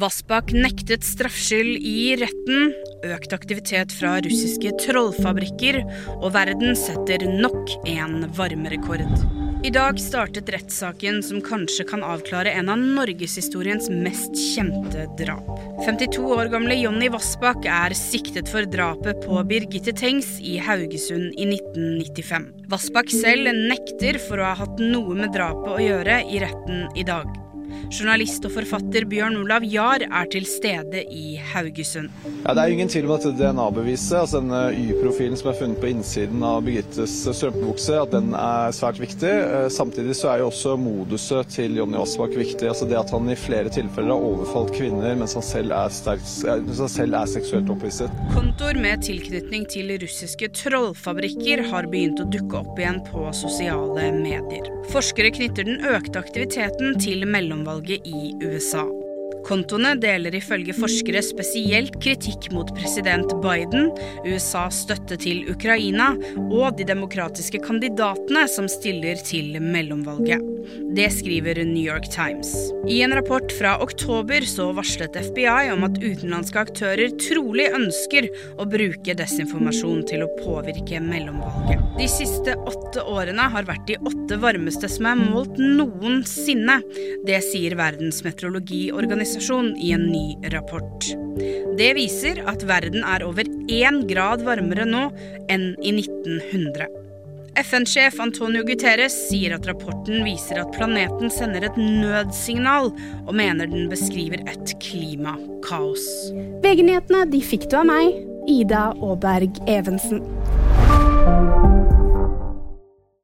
Vassbakk nektet straffskyld i retten, økt aktivitet fra russiske trollfabrikker, og verden setter nok en varmerekord. I dag startet rettssaken som kanskje kan avklare en av norgeshistoriens mest kjente drap. 52 år gamle Jonny Vassbakk er siktet for drapet på Birgitte Tengs i Haugesund i 1995. Vassbakk selv nekter for å ha hatt noe med drapet å gjøre i retten i dag. Journalist og forfatter Bjørn Olav Jahr er til stede i Haugesund. Ja, det er ingen tvil om at DNA-beviset, altså denne Y-profilen som er funnet på innsiden av Birgittes strømpebukse, at den er svært viktig. Eh, samtidig så er jo også moduset til Jonny Aasbakk viktig. altså Det at han i flere tilfeller har overfalt kvinner mens han selv er, sterkt, mens han selv er seksuelt opphisset. Kontor med tilknytning til russiske trollfabrikker har begynt å dukke opp igjen på sosiale medier. Forskere knytter den økte aktiviteten til mellomvalget valget i USA. Kontoene deler ifølge forskere spesielt kritikk mot president Biden, USAs støtte til Ukraina og de demokratiske kandidatene som stiller til mellomvalget. Det skriver New York Times. I en rapport fra oktober så varslet FBI om at utenlandske aktører trolig ønsker å bruke desinformasjon til å påvirke mellomvalget. De siste åtte årene har vært de åtte varmeste som er målt noensinne. Det sier Verdens meteorologiorganisasjon i en ny rapport. Det viser at verden er over én grad varmere nå enn i 1900. FN-sjef Antonio Guterres sier at rapporten viser at planeten sender et nødsignal, og mener den beskriver et klimakaos. VG-nyhetene de fikk du av meg, Ida Aaberg Evensen.